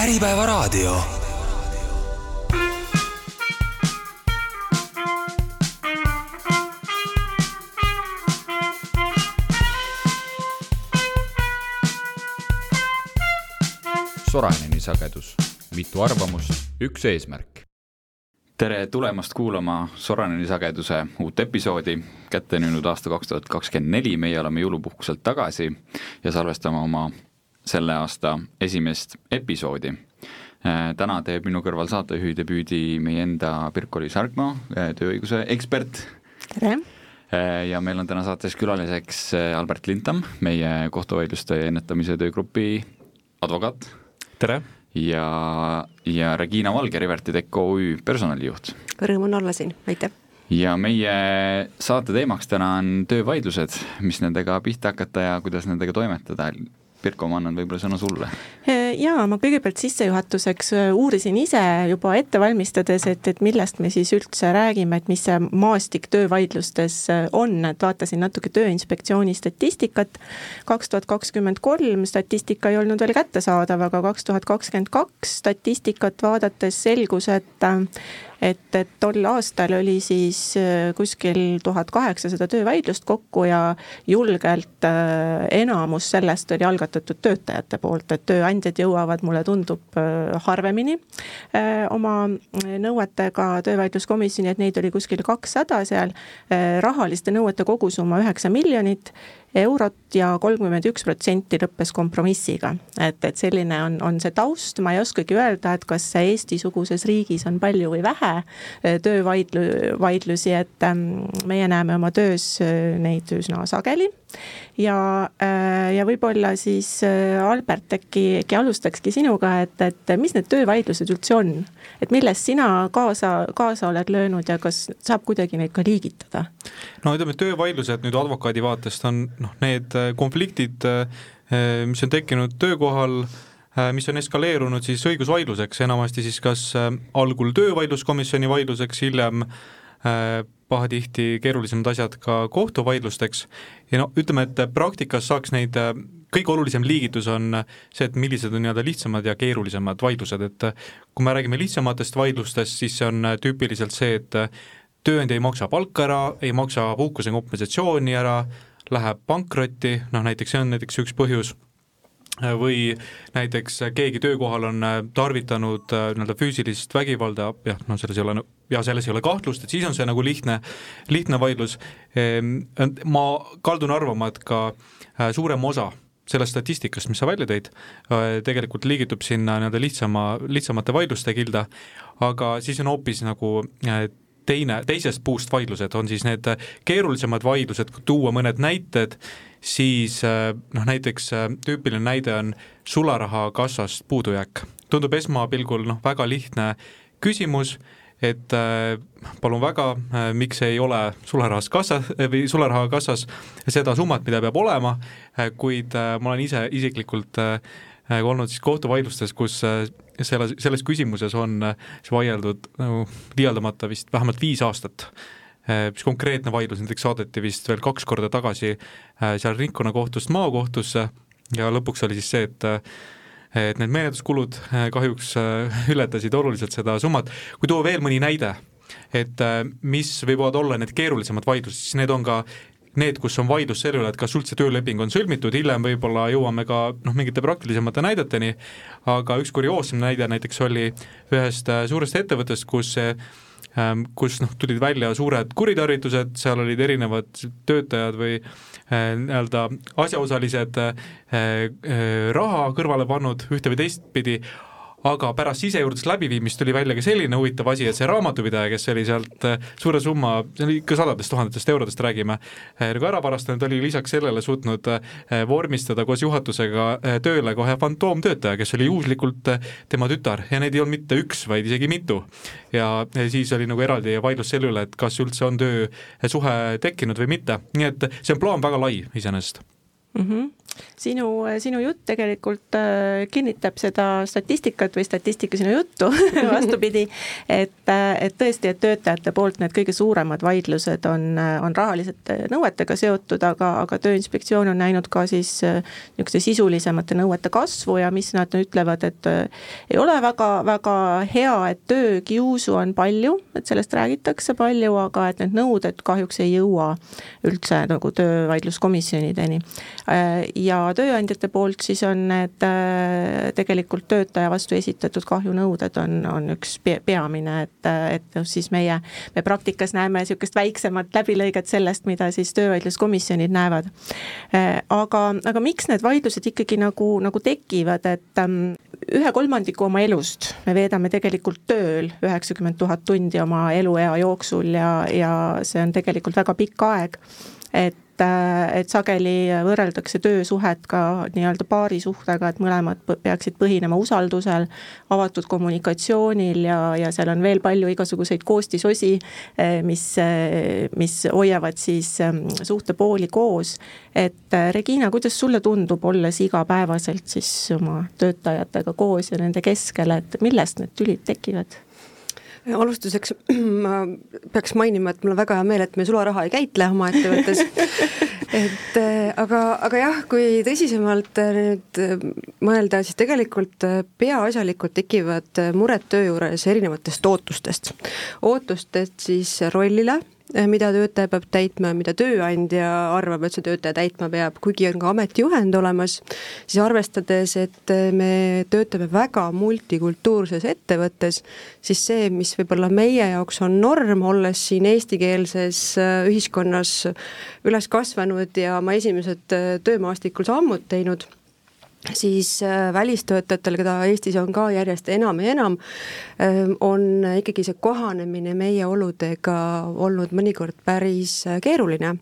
Äripäevaraadio. Soraineni sagedus, mitu arvamust, üks eesmärk. tere tulemast kuulama Soraineni sageduse uut episoodi, kätte on jõudnud aasta kaks tuhat kakskümmend neli, meie oleme jõulupuhkuselt tagasi ja salvestame oma selle aasta esimest episoodi. täna teeb minu kõrval saatejuhi debüüdi meie enda Pirko-Liis Hargma, tööõiguse ekspert. tere! ja meil on täna saates külaliseks Albert Lintam, meie kohtuvaidluste ennetamise töögrupi advokaat. tere! ja, ja Regina Valge, Riverti Tech OÜ personalijuht. Rõõm on olla siin, aitäh! ja meie saate teemaks täna on töövaidlused, mis nendega pihta hakata ja kuidas nendega toimetada. Pirko, ma annan võib-olla sõna sulle. jaa, ma kõigepealt sissejuhatuseks uurisin ise juba ette valmistades, et, et millest me siis üldse räägime, et mis see maastik töövaidlustes on, et vaatasin natuke Tööinspektsiooni statistikat. kaks tuhat kakskümmend kolm statistika ei olnud veel kättesaadav, aga kaks tuhat kakskümmend kaks statistikat vaadates selgus, et et, et tol aastal oli siis kuskil tuhat kaheksasada töövaidlust kokku ja julgelt enamus sellest oli algatatud töötajate poolt, et tööandjad jõuavad, mulle tundub, harvemini oma nõuetega töövaidluskomisjoni, et neid oli kuskil kakssada seal. rahaliste nõuete kogusumma üheksa miljonit eurot ja kolmkümmend üks protsenti lõppes kompromissiga. et, et selline on, on see taust, ma ei oskagi öelda, et kas Eesti-suguses riigis on palju või vähe töövaidlu-, vaidlusi, et meie näeme oma töös neid üsna sageli. Ja, ja võib-olla siis Albert, äkki, äkki alustakski sinuga, et, et mis need töövaidlused üldse on? et millest sina kaasa, kaasa oled löönud ja kas saab kuidagi neid ka liigitada? no ütleme, töövaidlused nüüd advokaadi vaatest on noh, need konfliktid, mis on tekkinud töökohal, mis on eskaleerunud siis õigusvaidluseks, enamasti siis kas algul töövaidluskomisjoni vaidluseks, hiljem pahatihti keerulisemad asjad ka kohtuvaidlusteks. Ja no ütleme, et praktikas saaks neid, kõige olulisem liigitus on see, et millised on nii-öelda lihtsamad ja keerulisemad vaidlused, et kui me räägime lihtsamatest vaidlustest, siis see on tüüpiliselt see, et tööandja ei maksa palka ära, ei maksa puhkuse kompensatsiooni ära, läheb pankrotti, noh näiteks see on näiteks üks põhjus, või näiteks keegi töökohal on tarvitanud nii-öelda füüsilist vägivalda, jah, no selles ei ole, ja selles ei ole kahtlust, et siis on see nagu lihtne, lihtne vaidlus. ma kaldun arvama, et ka suurem osa sellest statistikast, mis sa välja tõid, tegelikult liigitub sinna nii-öelda lihtsama, lihtsamate vaidluste kilda, aga siis on hoopis nagu teine, teisest puust vaidlused, on siis need keerulisemad vaidlused, tuua mõned näited, siis noh, näiteks tüüpiline näide on sularahakassast puudujääk. tundub esmapilgul noh, väga lihtne küsimus, et palun väga, miks ei ole sularahas kassa või sularaha kassas seda summat, mida peab olema, kuid ma olen ise isiklikult olnud siis kohtuvaidlustes, kus selles, selles küsimuses on siis vaieldud nagu liialdamata vist vähemalt viis aastat. üks konkreetne vaidlus näiteks saadeti vist veel kaks korda tagasi seal ringkonnakohtust maakohtusse ja lõpuks oli siis see, et et need menetluskulud kahjuks ületasid oluliselt seda summat. kui tuua veel mõni näide, et mis võivad olla need keerulisemad vaidlused, siis need on ka need, kus on vaidlus selle üle, et kas üldse tööleping on sõlmitud, hiljem võib-olla jõuame ka noh, mingite praktilisemate näideteni, aga üks kurioossem näide näiteks oli ühest suurest ettevõttest, kus kus noh, tulid välja suured kuritarvitused, seal olid erinevad töötajad või nii-öelda asjaosalised raha kõrvale pannud ühte või teistpidi, aga pärast sisejuurdluse läbiviimist tuli välja ka selline huvitav asi, et see raamatupidaja, kes oli sealt suure summa, see oli ikka sadadest tuhandetest eurodest räägime, nagu ära varastanud, oli lisaks sellele suutnud vormistada koos juhatusega tööle kohe fantoomtöötaja, kes oli juhuslikult tema tütar. Ja neid ei olnud mitte üks, vaid isegi mitu. ja siis oli nagu eraldi vaidlus selle üle, et kas üldse on töösuhe tekkinud või mitte, nii et see on plaan väga lai iseenesest mm. -hmm sinu, sinu jutt tegelikult äh, kinnitab seda statistikat või statistika sinu juttu vastupidi, et, äh, et tõesti, et töötajate poolt need kõige suuremad vaidlused on, on rahalisete nõuetega seotud, aga, aga Tööinspektsioon on näinud ka siis niisuguste sisulisemate nõuete kasvu ja mis nad ütlevad, et ei ole väga, väga hea, et töökiusu on palju, et sellest räägitakse palju, aga et need nõuded kahjuks ei jõua üldse nagu töövaidluskomisjonideni ja tööandjate poolt siis on need äh, tegelikult töötaja vastu esitatud kahjunõuded on, on üks peamine, et, et noh, siis meie, me praktikas näeme niisugust väiksemat läbilõiget sellest, mida siis töövaidluskomisjonid näevad. Äh, aga, aga miks need vaidlused ikkagi nagu, nagu tekivad, et ähm, ühe kolmandiku oma elust me veedame tegelikult tööl, üheksakümmend tuhat tundi oma eluea jooksul ja, ja see on tegelikult väga pikk aeg et et, et sageli võrreldakse töösuhet ka nii-öelda paarisuhtega, et mõlemad peaksid põhinema usaldusel, avatud kommunikatsioonil ja, ja seal on veel palju igasuguseid koostisosi, mis, mis hoiavad siis ähm, suhtepooli koos. et Regina, kuidas sulle tundub, olles igapäevaselt siis oma töötajatega koos ja nende keskel, et millest need tülid tekivad? Alustuseks ma peaks mainima, et mul on väga hea meel, et me sularaha ei käitle oma ettevõttes et äh, aga, aga jah, kui tõsisemalt äh, nüüd äh, mõelda, siis tegelikult peaasjalikult tekivad mured töö juures erinevatest ootustest. ootustest siis rollile mida töötaja peab täitma ja mida tööandja arvab, et see töötaja täitma peab, kuigi on ka ametijuhend olemas, siis arvestades, et eh, me töötame väga multikultuurses ettevõttes, siis see, mis võib-olla meie jaoks on norm, olles siin eestikeelses eh, ühiskonnas üles kasvanud ja oma esimesed töömaastikul sammud teinud siis äh, välistöötajatel, keda Eestis on ka järjest enam ja enam, ähm, on ikkagi see kohanemine meie oludega olnud mõnikord päris äh, keeruline.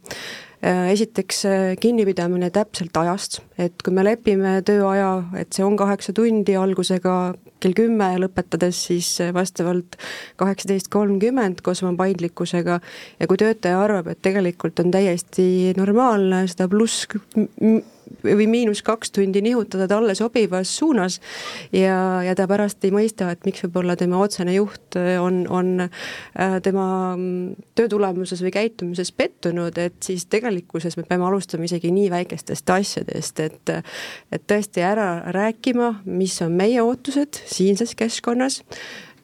Äh, esiteks kinnipidamine täpselt ajast, et kui me lepime tööaja, et see on kaheksa tundi algusega kell kümme ja lõpetades siis vastavalt kaheksateist kolmkümmend koos oma paindlikkusega ja kui töötaja arvab, et tegelikult on täiesti normaalne seda pluss või miinus kaks tundi nihutada talle sobivas suunas ja, ja ta pärast ei mõista, et miks võib-olla tema otsene juht on, on äh, tema töö tulemuses või käitumises pettunud, et siis tegelikkuses me peame alustama isegi nii väikestest asjadest, et et tõesti ära rääkima, mis on meie ootused siinses keskkonnas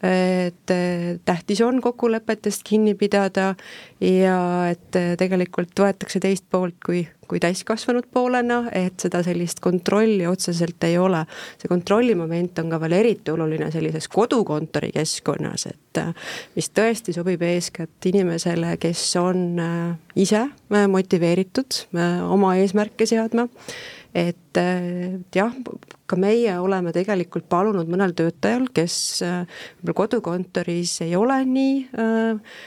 et tähtis on kokkulepetest kinni pidada ja et tegelikult võetakse teist poolt kui, kui täiskasvanud poolena, et seda sellist kontrolli otseselt ei ole. see kontrollimoment on ka veel eriti oluline sellises kodukontori keskkonnas, et mis tõesti sobib eeskätt inimesele, kes on äh, ise äh, motiveeritud äh, oma eesmärke seadma et, et jah, ka meie oleme tegelikult palunud mõnel töötajal, kes võib-olla kodukontoris ei ole nii äh,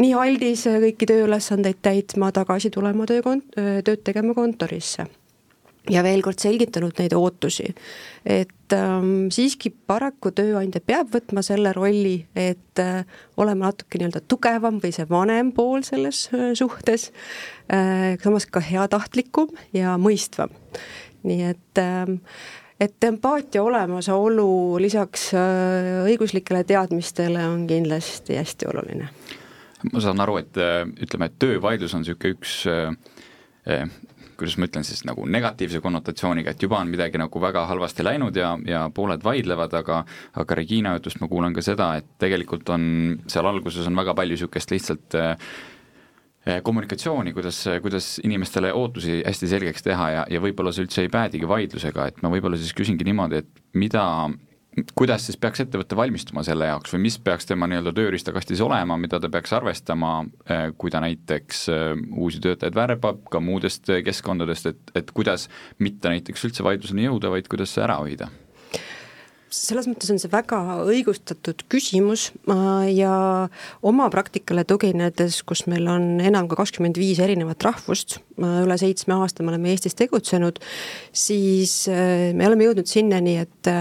nii aldis kõiki tööülesandeid täitma, tagasi tulema töökont-, tööd tegema kontorisse ja veel kord selgitanud neid ootusi. et ähm, siiski paraku tööandja peab võtma selle rolli, et äh, olema natuke nii-öelda tugevam või see vanem pool selles äh, suhtes äh,, samas ka heatahtlikum ja mõistvam. nii et äh, et empaatia olemasolu lisaks äh, õiguslikele teadmistele on kindlasti hästi oluline. ma saan aru, et äh, ütleme, et töövaidlus on niisugune üks äh, kuidas ma ütlen siis nagu negatiivse konnotatsiooniga, et juba on midagi nagu väga halvasti läinud ja, ja pooled vaidlevad, aga aga Regina jutust ma kuulen ka seda, et tegelikult on seal alguses on väga palju niisugust lihtsalt äh, kommunikatsiooni, kuidas, kuidas inimestele ootusi hästi selgeks teha ja, ja võib-olla see üldse ei päädigi vaidlusega, et ma võib-olla siis küsingi niimoodi, et mida kuidas siis peaks ettevõte valmistuma selle jaoks või mis peaks tema nii-öelda tööriistakastis olema, mida ta peaks arvestama, eh, kui ta näiteks eh, uusi töötajaid värbab ka muudest eh, keskkondadest, et, et kuidas mitte näiteks üldse vaidluseni jõuda, vaid kuidas see ära hoida? selles mõttes on see väga õigustatud küsimus ja oma praktikale tuginedes, kus meil on enam kui kakskümmend viis erinevat rahvust, üle seitsme aasta me oleme Eestis tegutsenud, siis me oleme jõudnud sinnani, et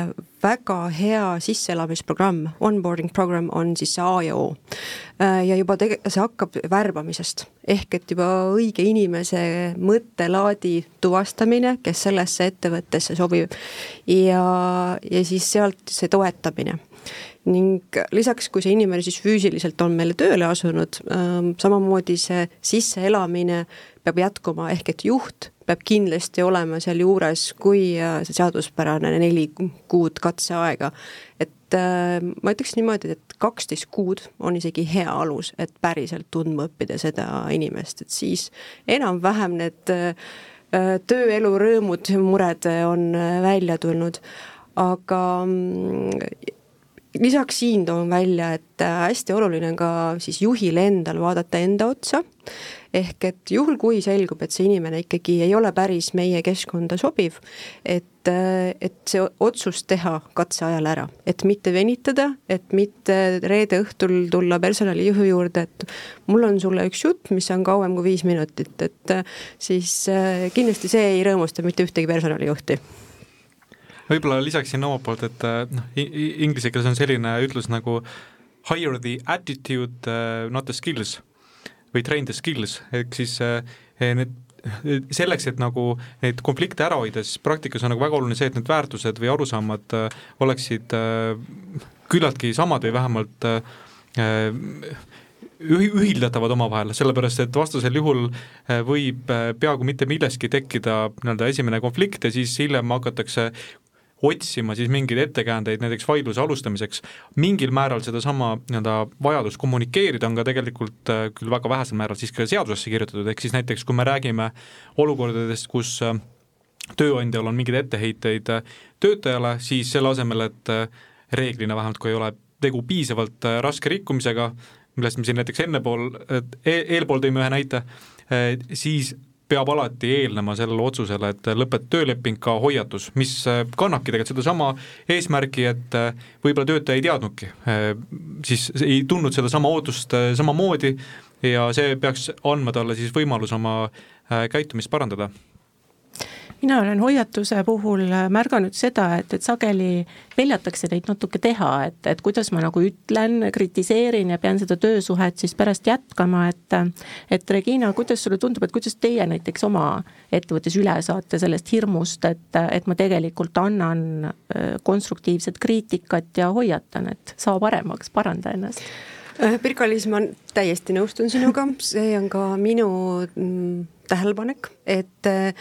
väga hea sisseelamisprogramm, onboarding program on siis see A ja O. Äh, ja juba tege-, see hakkab värbamisest, ehk et juba õige inimese mõttelaadi tuvastamine, kes sellesse ettevõttesse sobib. Ja, ja siis sealt see toetamine ning lisaks, kui see inimene siis füüsiliselt on meile tööle asunud, ähm, samamoodi see sisseelamine peab jätkuma, ehk et juht peab kindlasti olema sealjuures, kui äh, see seaduspärane neli kuud katseaega. et äh, ma ütleks niimoodi, et kaksteist kuud on isegi hea alus, et päriselt tundma õppida seda inimest, et siis enam-vähem need äh, tööelu rõõmud, mured on välja tulnud, aga mm, lisaks siin toon välja, et hästi oluline on ka siis juhil endal vaadata enda otsa. Ehk et juhul, kui selgub, et see inimene ikkagi ei ole päris meie keskkonda sobiv, et, et see otsus teha katseajal ära, et mitte venitada, et mitte reede õhtul tulla personalijuhi juurde, et mul on sulle üks jutt, mis on kauem kui viis minutit, et siis kindlasti see ei rõõmusta mitte ühtegi personalijuhti võib-olla lisaksin omalt poolt, et noh, inglise keeles on selline ütlus nagu hire the attitude, not the skills või train the skills, ehk siis eh, need selleks, et nagu neid konflikte ära hoida, siis praktikas on nagu väga oluline see, et need väärtused või arusaamad eh, oleksid eh, küllaltki samad või vähemalt ühildatavad omavahel, sellepärast et vastasel juhul võib peaaegu mitte milleski tekkida nii-öelda esimene konflikt ja siis hiljem hakatakse otsima siis mingeid ettekäändeid näiteks vaidluse alustamiseks, mingil määral sedasama nii-öelda vajadust kommunikeerida on ka tegelikult äh, küll väga vähesel määral siis ka seadusesse kirjutatud, ehk siis näiteks kui me räägime olukordadest, kus äh, tööandjal on mingeid etteheiteid äh, töötajale, siis selle asemel, et reeglina vähemalt, kui ei ole tegu piisavalt raske rikkumisega, millest me siin näiteks enne pool, e, eelpool tõime ühe näite, siis peab alati eelnema sellele otsusele, et lõpeb tööleping ka hoiatus, mis äh, kannabki tegelikult sedasama eesmärki, et äh, võib-olla töötaja ei teadnudki, äh, siis ei tundnud sedasama ootust samamoodi ja see peaks andma talle siis võimalus oma käitumist parandada mina olen hoiatuse puhul märganud seda, et, et sageli peljatakse neid natuke teha, et, et kuidas ma nagu ütlen, kritiseerin ja pean seda töösuhet siis pärast jätkama, et et Regina, kuidas sulle tundub, et kuidas teie näiteks oma ettevõttes üle saate sellest hirmust, et, et ma tegelikult annan äh, konstruktiivset kriitikat ja hoiatan, et saa paremaks, paranda ennast? Äh, Pirka-Liis, ma täiesti nõustun sinuga, see on ka minu mm, tähelepanek, et äh,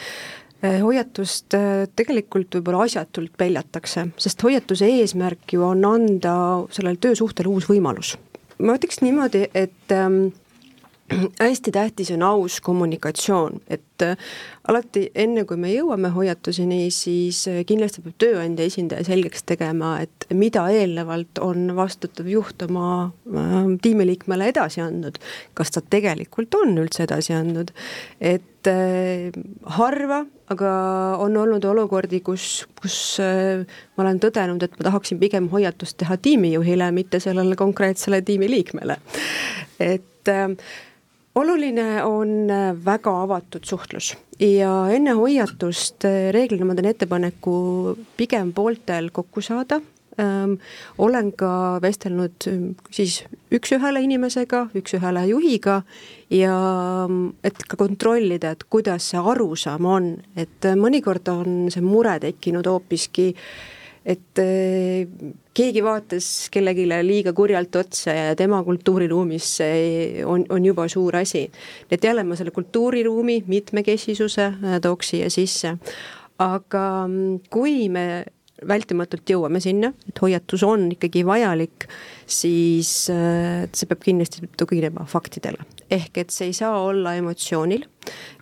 hoiatust eh, tegelikult võib-olla asjatult peljatakse, sest hoiatuse eesmärk ju on anda sellele töösuhtele uus võimalus. ma ütleks niimoodi, et ähm, hästi tähtis on aus kommunikatsioon, et äh, alati enne, kui me jõuame hoiatuseni, siis kindlasti peab tööandja esindaja selgeks tegema, et mida eelnevalt on vastutav juht oma äh, tiimiliikmele edasi andnud. kas ta tegelikult on üldse edasi andnud, et harva, aga on olnud olukordi, kus, kus ma olen tõdenud, et ma tahaksin pigem hoiatust teha tiimijuhile, mitte sellele konkreetsele tiimiliikmele. et oluline on äh, väga avatud suhtlus ja enne hoiatust äh, reeglina ma teen ettepaneku pigem pooltel kokku saada. Olen ka vestelnud siis üks-ühele inimesega, üks-ühele juhiga ja ähm, et ka kontrollida, et kuidas see arusaam on, et mõnikord on see mure tekkinud hoopiski et keegi vaatas kellelegi liiga kurjalt otsa ja tema kultuuriruumis see on, on juba suur asi. et jälle ma selle kultuuriruumi mitmekesisuse äh, tooks siia sisse. aga mm, kui me vältimatult jõuame sinna, et hoiatus on ikkagi vajalik, siis äh, see peab kindlasti tuginema faktidele. ehk et see ei saa olla emotsioonil,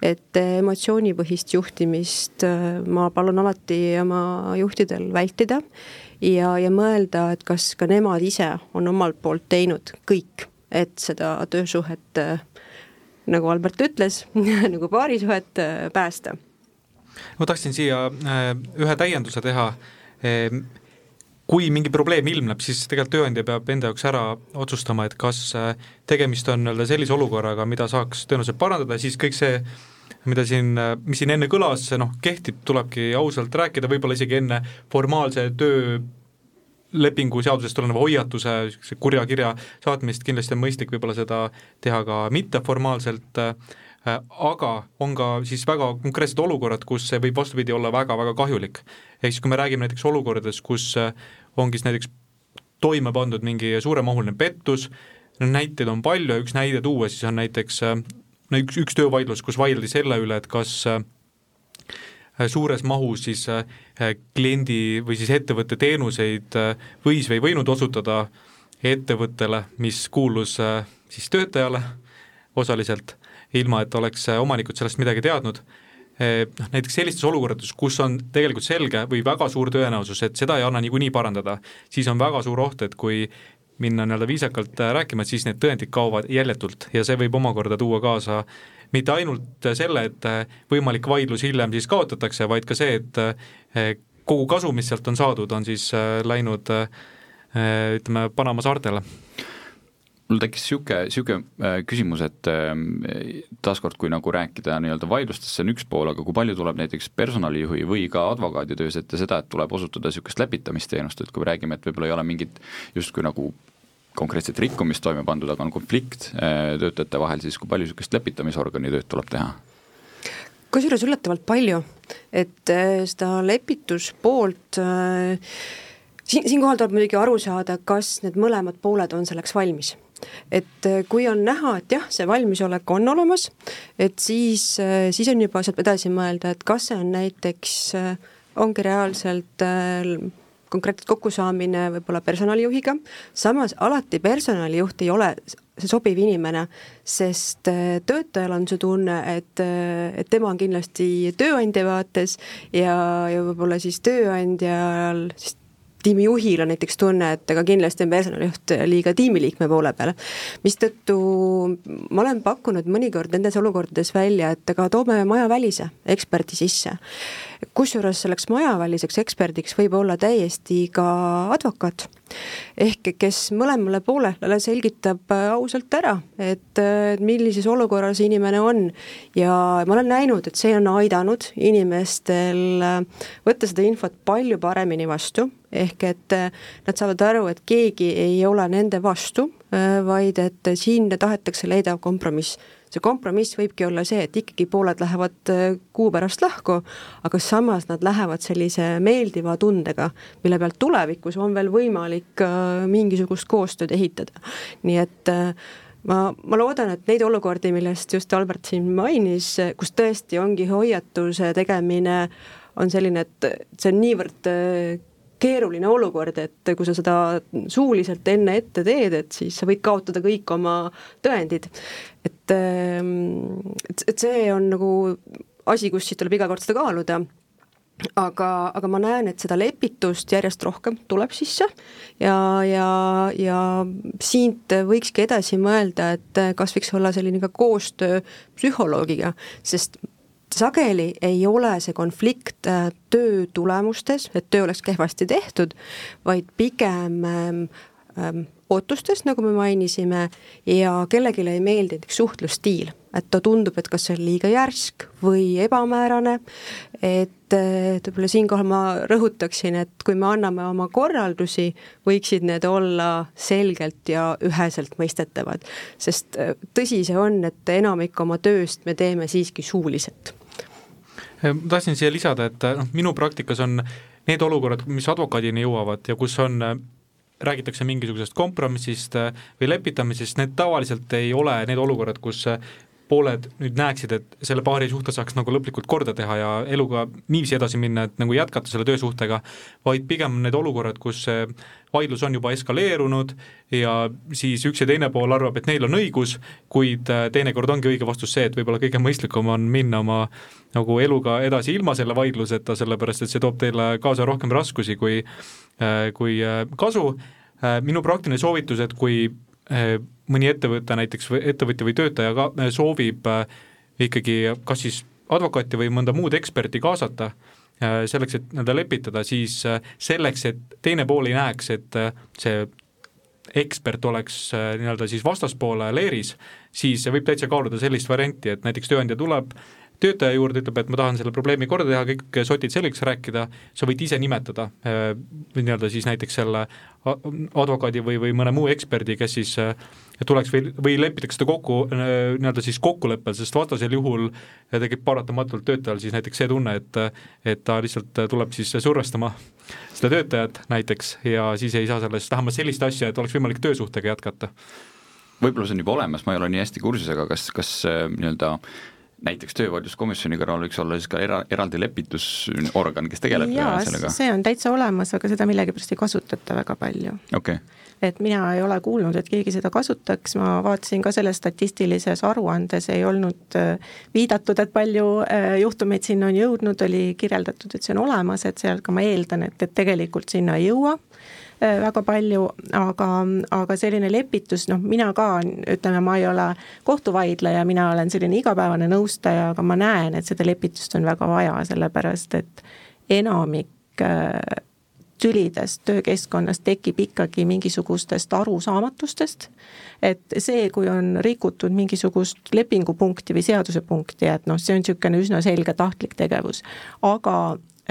et emotsioonipõhist juhtimist äh, ma palun alati oma juhtidel vältida ja, ja mõelda, et kas ka nemad ise on omalt poolt teinud kõik, et seda töösuhet äh, nagu Albert ütles nagu paarisuhet päästa. Ma tahtsin siia ühe täienduse teha kui mingi probleem ilmneb, siis tegelikult tööandja peab enda jaoks ära otsustama, et kas äh, tegemist on nii-öelda sellise olukorraga, mida saaks tõenäoliselt parandada, siis kõik see, mida siin, äh, mis siin enne kõlas, noh, kehtib, tulebki ausalt rääkida, võib-olla isegi enne formaalse töö lepingu seadusest tuleneva hoiatuse, niisuguse kurja kirja saatmist, kindlasti on mõistlik võib-olla seda teha ka mitteformaalselt äh,, aga on ka siis väga konkreetsed olukorrad, kus see võib vastupidi olla väga-väga kahjulik. Ehk siis kui me räägime näiteks olukordades, kus äh, ongi siis näiteks toime pandud mingi suuremahuline pettus, näiteid on palju ja üks näide tuua siis on näiteks äh, no üks, üks töövaidlus, kus vaieldi selle üle, et kas äh, suures mahus siis kliendi või siis ettevõtte teenuseid võis või ei võinud osutada ettevõttele, mis kuulus siis töötajale osaliselt ilma et oleks omanikud sellest midagi teadnud, noh näiteks sellistes olukordades, kus on tegelikult selge või väga suur tõenäosus, et seda ei anna niikuinii parandada, siis on väga suur oht, et kui minna nii-öelda viisakalt äh, rääkima, siis need tõendid kaovad jäljetult ja see võib omakorda tuua kaasa mitte ainult selle, et äh, võimalik vaidlus hiljem siis kaotatakse, vaid ka see, et kogu kasu, mis sealt on saadud, on siis läinud ütleme, Panama saartele mul tekkis niisugune, niisugune äh, küsimus, et ähm, taaskord, kui nagu rääkida nii-öelda vaidlustest, see on üks pool, aga kui palju tuleb näiteks personalijuhi või ka advokaadi töös ette seda, et tuleb osutada niisugust läpitamisteenust, et kui me räägime, et võib-olla ei ole mingit justkui nagu konkreetset rikkumist toime pandud, aga on konflikt äh, töötajate vahel, siis kui palju niisugust lepitamisorgani tööd tuleb teha? kusjuures üllatavalt palju, et äh, seda lepituspoolt siin, siinkohal tuleb muidugi aru saada, kas need mõlemad pooled on selleks valmis et äh, kui on näha, et jah, see valmisolek on olemas, et siis, äh, siis on juba sealt edasi mõelda, et kas see on näiteks, äh, ongi reaalselt konkreetselt kokkusaamine võib-olla personalijuhiga, samas alati personalijuht ei ole see sobiv inimene, sest töötajal on see tunne, et, et tema on kindlasti tööandja vaates ja, ja võib-olla siis tööandjal siis tiimijuhil on näiteks tunne, et ega kindlasti on personalijuht liiga tiimiliikme poole peal. mistõttu ma olen pakkunud mõnikord nendes olukordades välja, et aga toome majavälise eksperdi sisse. kusjuures selleks majaväliseks eksperdiks võib olla täiesti ka advokaat ehk kes mõlemale poolele selgitab ausalt ära, et millises olukorras inimene on ja ma olen näinud, et see on aidanud inimestel võtta seda infot palju paremini vastu ehk et äh, nad saavad aru, et keegi ei ole nende vastu, äh, vaid et siin tahetakse leida kompromiss. see kompromiss võibki olla see, et ikkagi pooled lähevad äh, kuu pärast lahku, aga samas nad lähevad sellise meeldiva tundega, mille pealt tulevikus on veel võimalik mingisugust koostööd ehitada. nii et ma, ma loodan, et neid olukordi, millest just Albert siin mainis, kus tõesti ongi hoiatuse tegemine on selline, et see on niivõrd keeruline olukord, et kui sa seda suuliselt enne ette teed, et siis sa võid kaotada kõik oma tõendid. et, ehm, et, et see on nagu asi, kus siis tuleb iga kord seda kaaluda aga, aga ma näen, et seda lepitust järjest rohkem tuleb sisse ja, ja, ja siit võikski edasi mõelda, et kas võiks olla selline ka koostöö psühholoogiga, sest sageli ei ole see konflikt äh, töö tulemustes, et töö oleks kehvasti tehtud, vaid pigem ähm, ähm, ootustes, nagu me mainisime, ja kellelegi ei meeldi näiteks suhtlusstiil, et ta tundub, et kas see on liiga järsk või ebamäärane, et, et võib-olla siinkohal ma rõhutaksin, et kui me anname oma korraldusi, võiksid need olla selgelt ja üheselt mõistetavad, sest äh, tõsi see on, et enamik oma tööst me teeme siiski suuliselt ma tahtsin siia lisada, et noh, minu praktikas on need olukorrad, mis advokaadini jõuavad ja kus on räägitakse mingisugusest kompromissist või lepitamisest, need tavaliselt ei ole need olukorrad, kus pooled nüüd näeksid, et selle paari suhte saaks nagu lõplikult korda teha ja eluga niiviisi edasi minna, et nagu jätkata selle töösuhtega, vaid pigem need olukorrad, kus see vaidlus on juba eskaleerunud ja siis üks ja teine pool arvab, et neil on õigus, kuid äh, teinekord ongi õige vastus see, et võib-olla kõige mõistlikum on minna oma nagu eluga edasi ilma selle vaidluseta, sellepärast et see toob teile kaasa rohkem raskusi kui, äh, kui äh, kasu. minu praktiline soovitus, et kui mõni ettevõte näiteks või ettevõtja või töötaja ka äh, soovib äh, ikkagi kas siis advokaati või mõnda muud eksperti kaasata, äh, selleks, et nii-öelda lepitada, siis selleks, et teine pool ei näeks, et see ekspert oleks nii-öelda siis vastaspoole leeris, siis võib täitsa kaaluda sellist varianti, et näiteks tööandja tuleb, töötaja juurde, ütleb, et ma tahan selle probleemi korda teha, kõik sotid selgeks rääkida, sa võid ise nimetada äh, nii-öelda siis näiteks selle advokaadi või, või mõne muu eksperdi, kes siis äh, tuleks või, või lepitakse seda kokku äh, nii-öelda siis kokkuleppel, sest vastasel juhul tekib paratamatult töötajal siis näiteks see tunne, et et ta lihtsalt tuleb siis survestama seda töötajat näiteks ja siis ei saa sellest vähemalt sellist asja, et oleks võimalik töösuhtega jätkata. Võib-olla see on juba olemas, ma ei ole nii hästi kursis, aga kas, kas nii-öelda näiteks töövaidluskomisjoni kõrval võiks olla siis ka era, eraldi lepitusorgan, kes tegeleb Jaa, sellega? see on täitsa olemas, aga seda millegipärast ei kasutata väga palju. Okay.. et mina ei ole kuulnud, et keegi seda kasutaks, ma vaatasin ka selles statistilises aruandes ei olnud äh, viidatud, et palju äh, juhtumeid sinna on jõudnud, oli kirjeldatud, et see on olemas, et seal ka ma eeldan, et, et tegelikult sinna ei jõua väga palju, aga, aga selline lepitus, noh, mina ka, ütleme, ma ei ole kohtuvaidleja, mina olen selline igapäevane nõustaja, aga ma näen, et seda lepitust on väga vaja, sellepärast et enamik äh, tülidest töökeskkonnas tekib ikkagi mingisugustest arusaamatustest, et see, kui on rikutud mingisugust lepingupunkti või seadusepunkti, et noh, see on niisugune üsna selge tahtlik tegevus, aga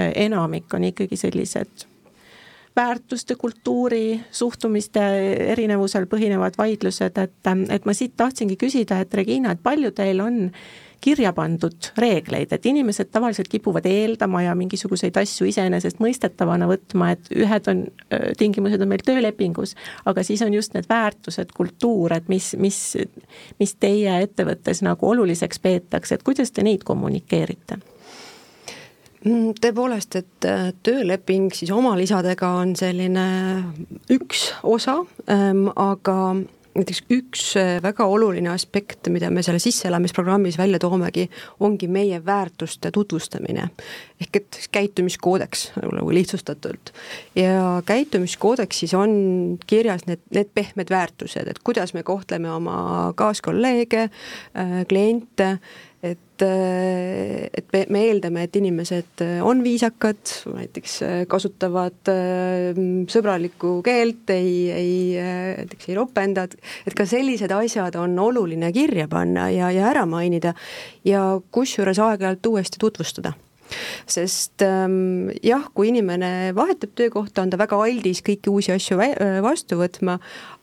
äh, enamik on ikkagi sellised väärtuste, kultuuri, suhtumiste erinevusel põhinevad vaidlused, et, et ma siit tahtsingi küsida, et Regina, et palju teil on kirja pandud reegleid, et inimesed tavaliselt kipuvad eeldama ja mingisuguseid asju iseenesestmõistetavana võtma, et ühed on, tingimused on meil töölepingus, aga siis on just need väärtused, kultuur, et mis, mis, mis teie ettevõttes nagu oluliseks peetakse, et kuidas te neid kommunikeerite? Mm, tõepoolest, et äh, tööleping siis oma lisadega on selline üks osa, ähm, aga näiteks üks äh, väga oluline aspekt, mida me selle sisseelamisprogrammis välja toomegi, ongi meie väärtuste tutvustamine. ehk et käitumiskoodeks, nagu lihtsustatult. ja käitumiskoodeksis on kirjas need, need pehmed väärtused, et kuidas me kohtleme oma kaaskolleege, äh, kliente et, et me, me eeldame, et inimesed on viisakad, näiteks kasutavad sõbralikku keelt, ei, ei näiteks ei ropenda, et ka sellised asjad on oluline kirja panna ja, ja ära mainida ja kusjuures aeg-ajalt uuesti tutvustada sest ähm, jah, kui inimene vahetab töökohta, on ta väga aldis kõiki uusi asju äh, vastu võtma,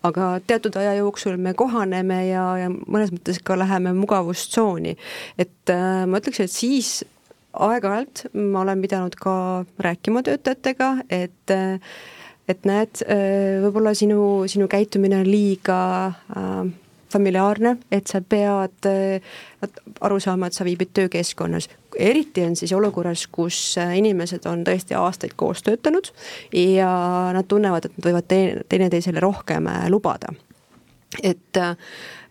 aga teatud aja jooksul me kohaneme ja, ja mõnes mõttes ka läheme mugavustsooni. et äh, ma ütleks, et siis aeg-ajalt ma olen pidanud ka rääkima töötajatega, et äh, et näed, äh, võib-olla sinu, sinu käitumine on liiga äh, familiaarne, et sa pead aru saama, et sa viibid töökeskkonnas. eriti on siis olukorras, kus äh, inimesed on tõesti aastaid koos töötanud ja nad tunnevad, et nad võivad teine, teineteisele rohkem äh, lubada. et äh,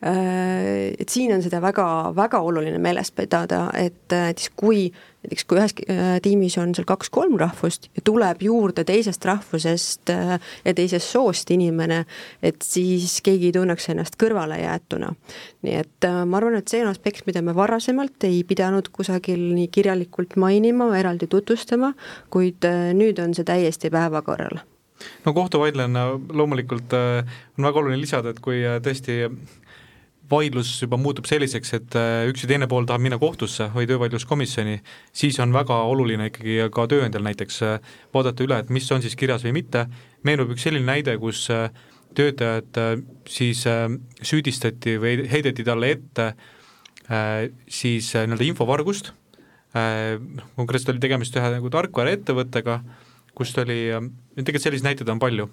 et siin on seda väga, väga oluline meeles pidada, et näiteks kui näiteks kui ühes äh, tiimis on seal kaks-kolm rahvust ja tuleb juurde teisest rahvusest äh, ja teisest soost inimene, et siis keegi ei tunneks ennast kõrvalejäetuna. nii et äh, ma arvan, et see on aspekt, mida me varasemalt ei pidanud kusagil nii kirjalikult mainima, eraldi tutvustama, kuid nüüd on see täiesti päevakorral no kohtuvaidlejana loomulikult on väga oluline lisada, et kui tõesti vaidlus juba muutub selliseks, et äh, üks ja teine pool tahab minna kohtusse või töövaidluskomisjoni, siis on väga oluline ikkagi ka tööandjal näiteks äh, vaadata üle, et mis on siis kirjas või mitte, meenub üks selline näide, kus äh, töötajat siis süüdistati või heideti talle ette siis nii-öelda infovargust, noh konkreetselt oli tegemist ühe nagu tarkvaraettevõttega, kust oli, tegelikult selliseid näiteid on palju,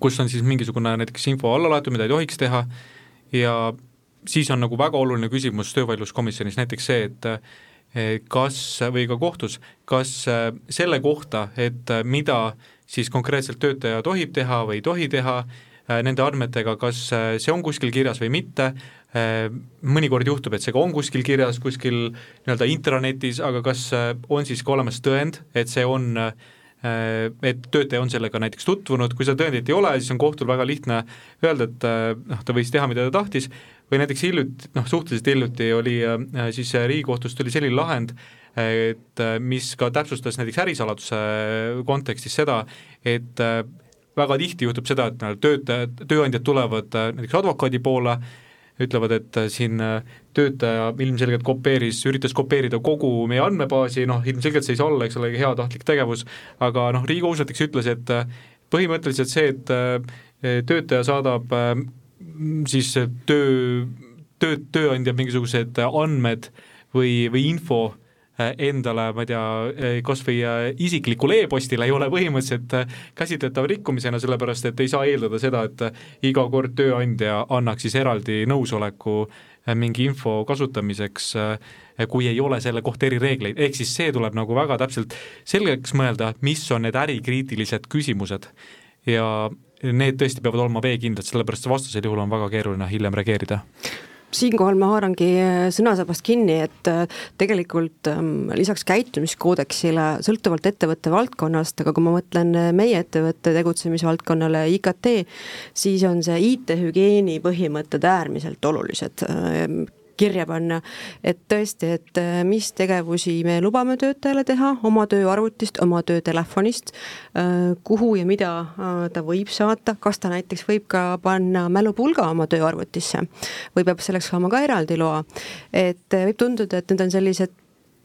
kus on siis mingisugune näiteks info alla laetud, mida ei tohiks teha, ja siis on nagu väga oluline küsimus töövaidluskomisjonis näiteks see, et kas, või ka kohtus, kas selle kohta, et mida siis konkreetselt töötaja tohib teha või ei tohi teha, nende andmetega, kas see on kuskil kirjas või mitte, mõnikord juhtub, et see ka on kuskil kirjas, kuskil nii-öelda intranetis, aga kas on siis ka olemas tõend, et see on Äh, et töötaja on sellega näiteks tutvunud, kui seda tõendit ei ole, siis on kohtul väga lihtne öelda, et äh, noh, ta võis teha, mida ta tahtis, või näiteks hiljuti, noh suhteliselt hiljuti oli äh, siis Riigikohtust tuli selline lahend, et mis ka täpsustas näiteks ärisaladuse kontekstis seda, et väga tihti juhtub seda, et töötajad, tööandjad tulevad näiteks advokaadi poole, ütlevad, et siin töötaja ilmselgelt kopeeris, üritas kopeerida kogu meie andmebaasi, noh ilmselgelt see ei saa olla, eks ole, heatahtlik tegevus, aga noh, Riigikohus näiteks ütles, et põhimõtteliselt see, et töötaja saadab siis töö, töö, tööandja mingisugused andmed või, või info Äh, endale, ma ei tea, äh, kas või äh, isiklikule e-postile ei ole põhimõtteliselt käsitletav rikkumisena, sellepärast et ei saa eeldada seda, et iga kord tööandja annaks siis eraldi nõusoleku mingi info kasutamiseks, kui ei ole selle kohta erireegleid, ehk siis see tuleb nagu väga täpselt selgeks mõelda, mis on need ärikriitilised küsimused. Ja need tõesti peavad olema veekindlad, sellepärast vastasel juhul on väga keeruline hiljem reageerida siinkohal ma haarangi äh, sõnasabast kinni, et äh, tegelikult ähm, lisaks käitumiskoodeksile, sõltuvalt ettevõtte valdkonnast, aga kui ma mõtlen äh, meie ettevõtte tegutsemisvaldkonnale IKT, siis on see IT-hügieeni põhimõtted äärmiselt olulised kirja panna, et tõesti, et äh, mis tegevusi me lubame töötajale teha oma tööarvutist, oma töötelefonist, äh, kuhu ja mida äh, ta võib saata, kas ta näiteks võib ka panna mälupulga oma tööarvutisse või peab selleks saama ka eraldi loa. et võib tunduda, et need on sellised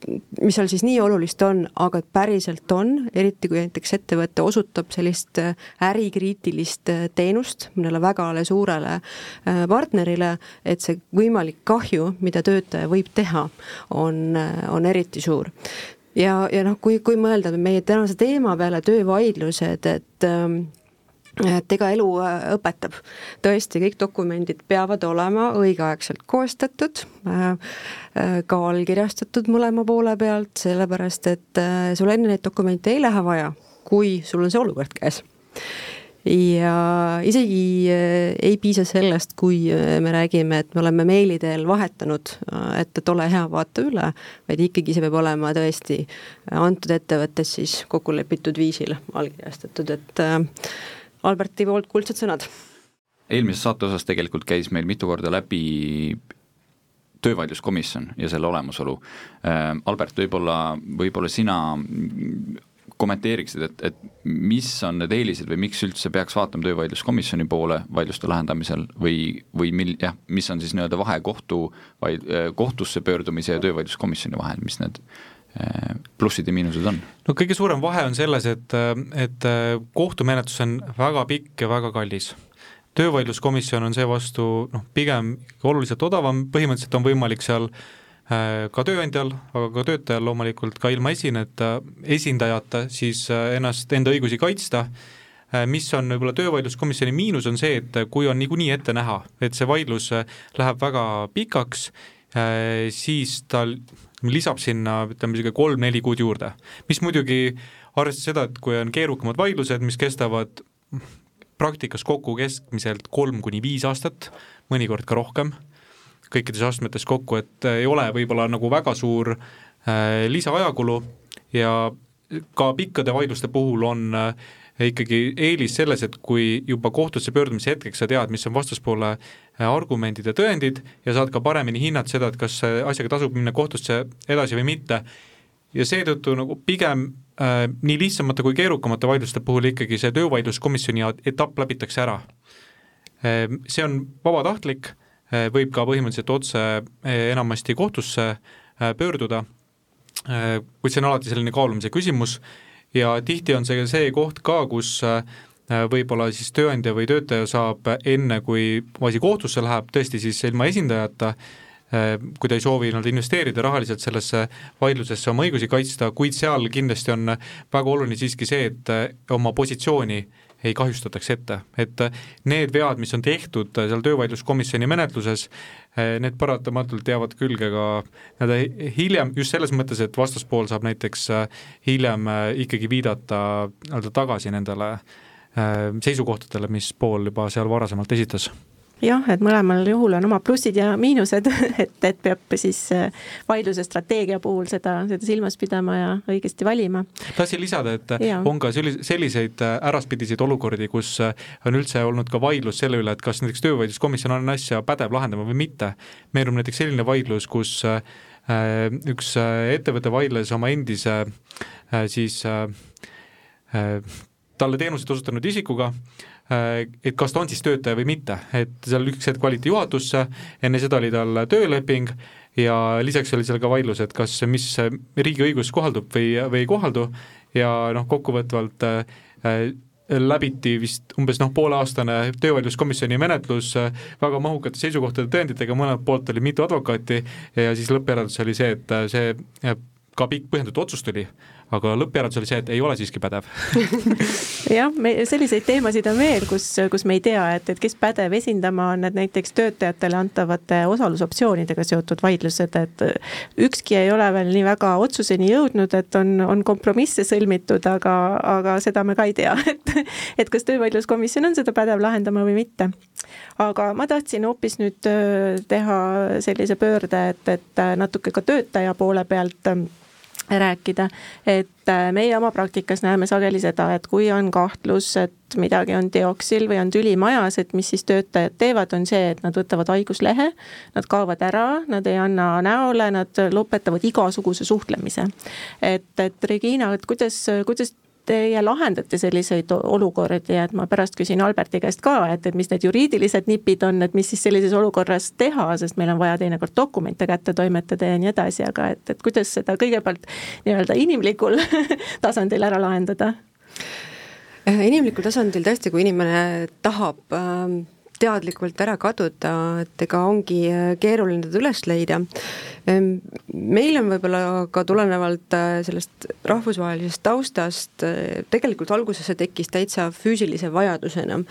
mis seal siis nii olulist on, aga päriselt on, eriti kui näiteks ettevõte osutab sellist äh, ärikriitilist äh, teenust mõnele väga suurele äh, partnerile, et see võimalik kahju, mida töötaja võib teha, on, on eriti suur. Ja, ja noh, kui, kui mõelda meie tänase teema peale, töövaidlused, et ähm, et ega elu äh, õpetab. tõesti, kõik dokumendid peavad olema õigeaegselt koostatud, äh, äh, ka allkirjastatud mõlema poole pealt, sellepärast et sul enne neid dokumente ei lähe vaja, kui sul on see olukord käes ja isegi ei piisa sellest, kui me räägime, et me oleme meili teel vahetanud, et, et ole hea, vaata üle, vaid ikkagi see peab olema tõesti antud ettevõttes siis kokku lepitud viisil allkirjastatud, et Alberti poolt kuldsed sõnad. eelmises saate osas tegelikult käis meil mitu korda läbi töövaidluskomisjon ja selle olemasolu. Äh, Albert, võib-olla, võib-olla sina kommenteeriksid, et, et mis on need eelised või miks üldse peaks vaatama töövaidluskomisjoni poole vaidluste lahendamisel või, või mil-, jah, mis on siis nii-öelda vahe kohtu, vaid kohtusse pöördumise ja töövaidluskomisjoni vahel, mis need plussid ja miinused on? no kõige suurem vahe on selles, et, et äh, kohtumenetlus on väga pikk ja väga kallis. töövaidluskomisjon on seevastu noh, pigem oluliselt odavam, põhimõtteliselt on võimalik seal äh, ka tööandjal, aga ka töötajal loomulikult ka ilma esineta, esindajata siis ennast, enda õigusi kaitsta, mis on võib-olla töövaidluskomisjoni miinus, on see, et kui on niikuinii ette näha, et see vaidlus läheb väga pikaks, siis tal lisab sinna ütleme niisugune kolm-neli kuud juurde, mis muidugi arvestades seda, et kui on keerukamad vaidlused, mis kestavad praktikas kokku keskmiselt kolm kuni viis aastat, mõnikord ka rohkem, kõikides astmetes kokku, et ei ole võib-olla nagu väga suur äh, lisaajakulu ja ka pikkade vaidluste puhul on äh, ikkagi eelis selles, et kui juba kohtusse pöördumise hetkeks sa tead, mis on vastaspoole äh, argumendid ja tõendid ja saad ka paremini hinnata seda, et kas asjaga tasub minna kohtusse edasi või mitte, ja seetõttu nagu pigem äh, nii lihtsamate kui keerukamate vaidluste puhul ikkagi see töövaidluskomisjoni etapp läbitakse ära äh,. See on vabatahtlik äh,, võib ka põhimõtteliselt otse äh, enamasti kohtusse äh, pöörduda äh,, kuid see on alati selline kaalumise küsimus ja tihti on see see koht ka, kus äh, võib-olla siis tööandja või töötaja saab enne, kui asi kohtusse läheb, tõesti siis ilma esindajata, äh, kui ta ei soovi nii-öelda investeerida rahaliselt sellesse vaidlusesse oma õigusi kaitsta, kuid seal kindlasti on väga oluline siiski see, et äh, oma positsiooni ei kahjustataks ette, et need vead, mis on tehtud seal töövaidluskomisjoni menetluses, need paratamatult jäävad külge ka nii-öelda hiljem, just selles mõttes, et vastaspool saab näiteks hiljem ikkagi viidata nii-öelda tagasi nendele seisukohtadele, mis pool juba seal varasemalt esitas jah, et mõlemal juhul on omad plussid ja miinused, et, et peab siis äh, vaidluse strateegia puhul seda, seda silmas pidama ja õigesti valima. tahtsin lisada, et ja. on ka selliseid äh, äraspidiseid olukordi, kus äh, on üldse olnud ka vaidlus selle üle, et kas näiteks töövaidluskomisjon on asja pädev lahendama või mitte. meenub näiteks selline vaidlus, kus üks ettevõte vaidles oma endise siis talle teenuseid osutanud isikuga, et kas ta on siis töötaja või mitte, et seal üks hetk valiti juhatusse, enne seda oli tal tööleping ja lisaks oli seal ka vaidlus, et kas, mis riigi õigus kohaldub või, või ei kohaldu. Ja noh, kokkuvõtvalt äh, läbiti vist umbes noh, pooleaastane töövaidluskomisjoni menetlus äh, väga mahukate seisukohtade tõenditega, mõlemalt poolt oli mitu advokaati ja siis lõppjäreldus oli see, et äh, see äh, ka pikk põhjendatud otsus tuli, aga lõppjäreldus oli see, et ei ole siiski pädev jah, me selliseid teemasid on veel, kus, kus me ei tea, et, et kes pädev esindama on, et näiteks töötajatele antavate osalusoptsioonidega seotud vaidlused, et ükski ei ole veel nii väga otsuseni jõudnud, et on, on kompromisse sõlmitud, aga, aga seda me ka ei tea, et, et kas töövaidluskomisjon on seda pädev lahendama või mitte. aga ma tahtsin hoopis nüüd äh, teha sellise pöörde, et, et natuke ka töötaja poole pealt rääkida, et äh, meie oma praktikas näeme sageli seda, et kui on kahtlus, et midagi on teoksil või on tüli majas, et mis siis töötajad teevad, on see, et nad võtavad haiguslehe, nad kaovad ära, nad ei anna näole, nad lõpetavad igasuguse suhtlemise. et, et Regina, et kuidas, kuidas teie lahendate selliseid olukordi, et ma pärast küsin Alberti käest ka, et, et mis need juriidilised nipid on, et mis siis sellises olukorras teha, sest meil on vaja teinekord dokumente kätte toimetada ja nii edasi, aga et, et kuidas seda kõigepealt nii-öelda inimlikul tasandil ära lahendada? inimlikul tasandil tõesti, kui inimene tahab äh, teadlikult ära kaduda, et ega ongi äh, keeruline teda üles leida. Ehm, meil on võib-olla ka tulenevalt äh, sellest rahvusvahelisest taustast, äh, tegelikult alguses see tekkis täitsa füüsilise vajadusena,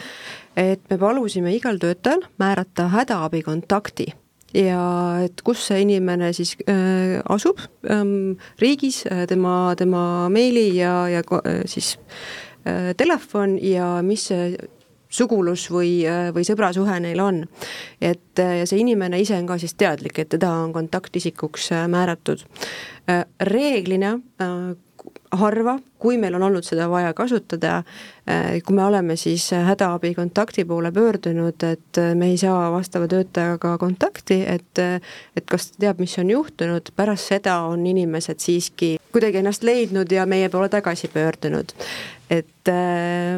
et me palusime igal töötajal määrata hädaabikontakti ja et kus see inimene siis äh, asub ähm, riigis tema, tema meili ja, ja äh, siis äh, telefon ja mis see sugulus või, või sõbrasuhe neil on. et ja see inimene ise on ka siis teadlik, et teda on kontaktisikuks äh, määratud. Äh, reeglina äh, harva, kui meil on olnud seda vaja kasutada, kui me oleme siis hädaabi kontakti poole pöördunud, et me ei saa vastava töötajaga kontakti, et et kas ta teab, mis on juhtunud, pärast seda on inimesed siiski kuidagi ennast leidnud ja meie poole tagasi pöördunud et äh,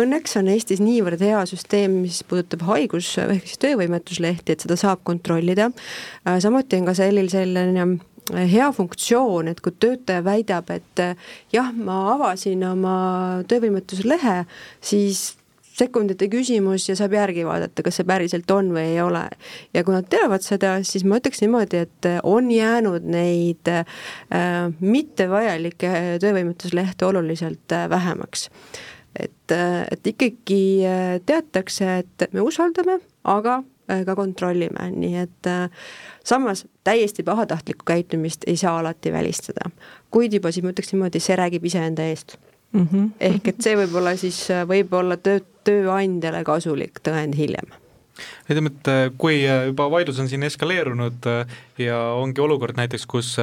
õnneks on Eestis niivõrd hea süsteem, mis puudutab haigus ehk siis töövõimetuslehti, et seda saab kontrollida äh,. samuti on ka selline, selline äh, hea funktsioon, et kui töötaja väidab, et äh, jah, ma avasin oma töövõimetuslehe, siis sekundite küsimus ja saab järgi vaadata, kas see päriselt on või ei ole. ja kui nad teavad seda, siis ma ütleks niimoodi, et on jäänud neid äh, mittevajalikke töövõimetuslehte oluliselt äh, vähemaks. et äh,, et ikkagi äh, teatakse, et me usaldame, aga äh, ka kontrollime, nii et äh, samas täiesti pahatahtlikku käitumist ei saa alati välistada. kuid juba siis ma ütleks niimoodi, see räägib iseenda eest mm. -hmm. ehk et see võib olla siis, äh, võib olla töö, tööandjale kasulik tõend hiljem ütleme, et äh, kui äh, juba vaidlus on siin eskaleerunud ja ongi olukord näiteks, kus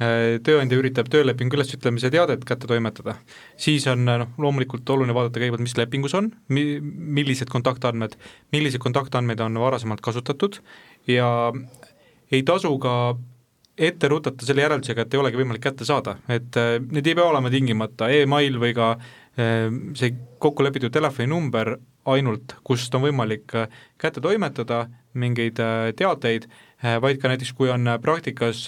tööandja üritab töölepingu ülesütlemise teadet kätte toimetada, siis on noh, loomulikult oluline vaadata kõigepealt, mis lepingus on, mi-, millised kontaktandmed, milliseid kontaktandmeid on varasemalt kasutatud ja ei tasu ka ette rutata selle järeldusega, et ei olegi võimalik kätte saada, et äh, need ei pea olema tingimata email või ka äh, see kokku lepitud telefoninumber ainult, kust on võimalik äh, kätte toimetada mingeid teateid, vaid ka näiteks, kui on praktikas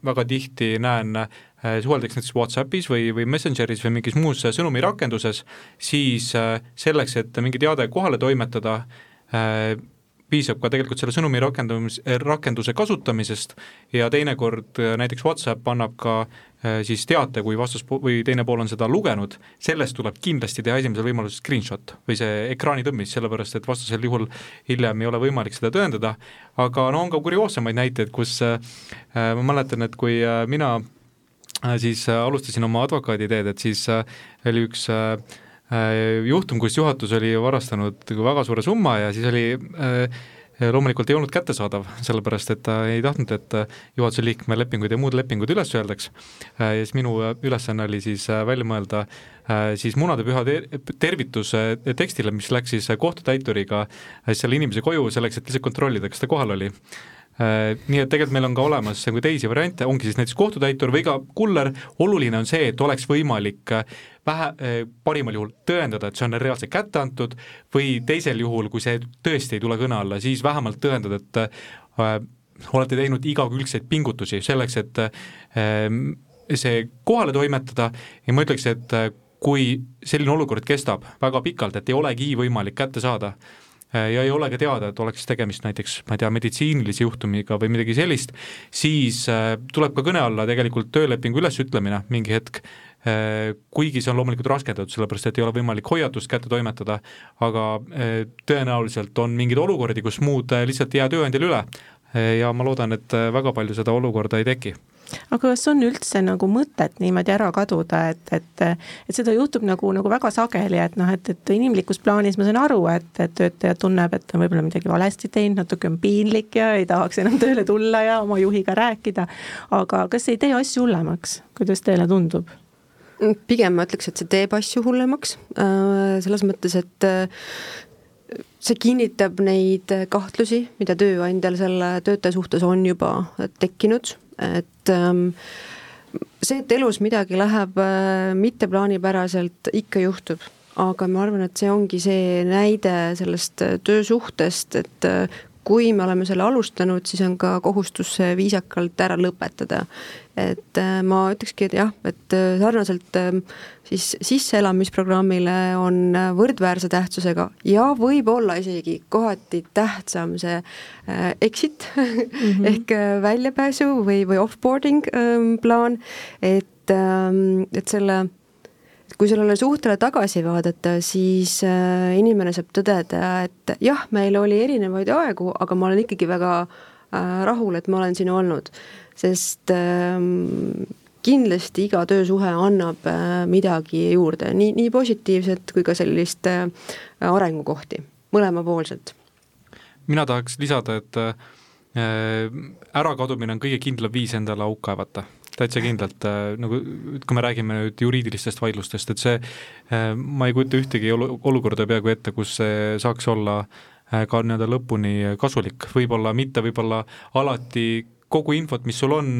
väga tihti näen, suheldakse näiteks Whatsappis või, või Messengeris või mingis muus sõnumirakenduses, siis selleks, et mingi teade kohale toimetada, piisab ka tegelikult selle sõnumi rakendamis, rakenduse kasutamisest ja teinekord äh, näiteks WhatsApp annab ka äh, siis teate, kui vastas või teine pool on seda lugenud, sellest tuleb kindlasti teha esimesel võimalusel screenshot või see ekraani tõmmis, sellepärast et vastasel juhul hiljem ei ole võimalik seda tõendada, aga no on ka kurioossemaid näiteid, kus äh, ma mäletan, et kui äh, mina äh, siis alustasin oma advokaaditeed, et siis oli üks Äh, juhtum, kus juhatus oli varastanud väga suure summa ja siis oli äh, loomulikult ei olnud kättesaadav, sellepärast et ta ei tahtnud, et juhatuse liikme lepingud ja muud lepingud üles öeldaks. Äh, ja siis minu ülesanne oli siis välja mõelda siis munadepüha tervitus tekstile, mis läks siis kohtutäituriga selle inimese koju selleks, et lihtsalt kontrollida, kas ta kohal oli nii et tegelikult meil on ka olemas nagu teisi variante, ongi siis näiteks kohtutäitur või ka kuller, oluline on see, et oleks võimalik vähe, parimal juhul tõendada, et see on reaalselt kätte antud või teisel juhul, kui see tõesti ei tule kõne alla, siis vähemalt tõendada, et äh, olete teinud igakülgseid pingutusi selleks, et äh, see kohale toimetada. Ja ma ütleks, et äh, kui selline olukord kestab väga pikalt, et ei olegi võimalik kätte saada, Äh, ja ei ole ka teada, et oleks tegemist näiteks, ma ei tea, meditsiinilise juhtumiga või midagi sellist, siis äh, tuleb ka kõne alla tegelikult töölepingu ülesütlemine mingi hetk, äh, kuigi see on loomulikult raskendatud, sellepärast et ei ole võimalik hoiatust kätte toimetada, aga tõenäoliselt on mingeid olukordi, kus muud lihtsalt ei jää tööandjal üle. Ja ma loodan, et väga palju seda olukorda ei teki aga kas on üldse nagu mõtet niimoodi ära kaduda, et, et, et seda juhtub nagu, nagu väga sageli, et noh, et, et inimlikus plaanis ma saan aru, et, et töötaja tunneb, et on võib-olla midagi valesti teinud, natuke on piinlik ja ei tahaks enam tööle tulla ja oma juhiga rääkida. aga kas ei tee asju hullemaks, kuidas teile tundub? pigem ma ütleks, et see teeb asju hullemaks, äh, selles mõttes, et äh, see kinnitab neid kahtlusi, mida tööandjal selle töötaja suhtes on juba tekkinud et ähm, see, et elus midagi läheb äh, mitteplaanipäraselt, ikka juhtub. Aga ma arvan, et see ongi see näide sellest äh, töösuhtest, et äh, kui me oleme selle alustanud, siis on ka kohustus see viisakalt ära lõpetada. et äh, ma ütlekski, et jah, et äh, sarnaselt äh, siis sisseelamisprogrammile on võrdväärse tähtsusega ja võib-olla isegi kohati tähtsam see exit mm -hmm. ehk väljapääsu või, või off-boarding ähm, plaan, et, ähm, et selle kui sellele suhtele tagasi vaadata, siis äh, inimene saab tõdeda, et jah, meil oli erinevaid aegu, aga ma olen ikkagi väga äh, rahul, et ma olen siin olnud. sest ähm, kindlasti iga töösuhe annab äh, midagi juurde, nii, nii positiivset kui ka sellist arengukohti, mõlemapoolselt. mina tahaks lisada, et ärakadumine on kõige kindlam viis endale auk kaevata täitsa kindlalt, äh, nagu kui me räägime nüüd juriidilistest vaidlustest, et see, äh, ma ei kujuta ühtegi olu-, olukorda peaaegu ette, kus see saaks olla äh, ka nii-öelda lõpuni kasulik, võib-olla mitte, võib-olla alati kogu infot, mis sul on,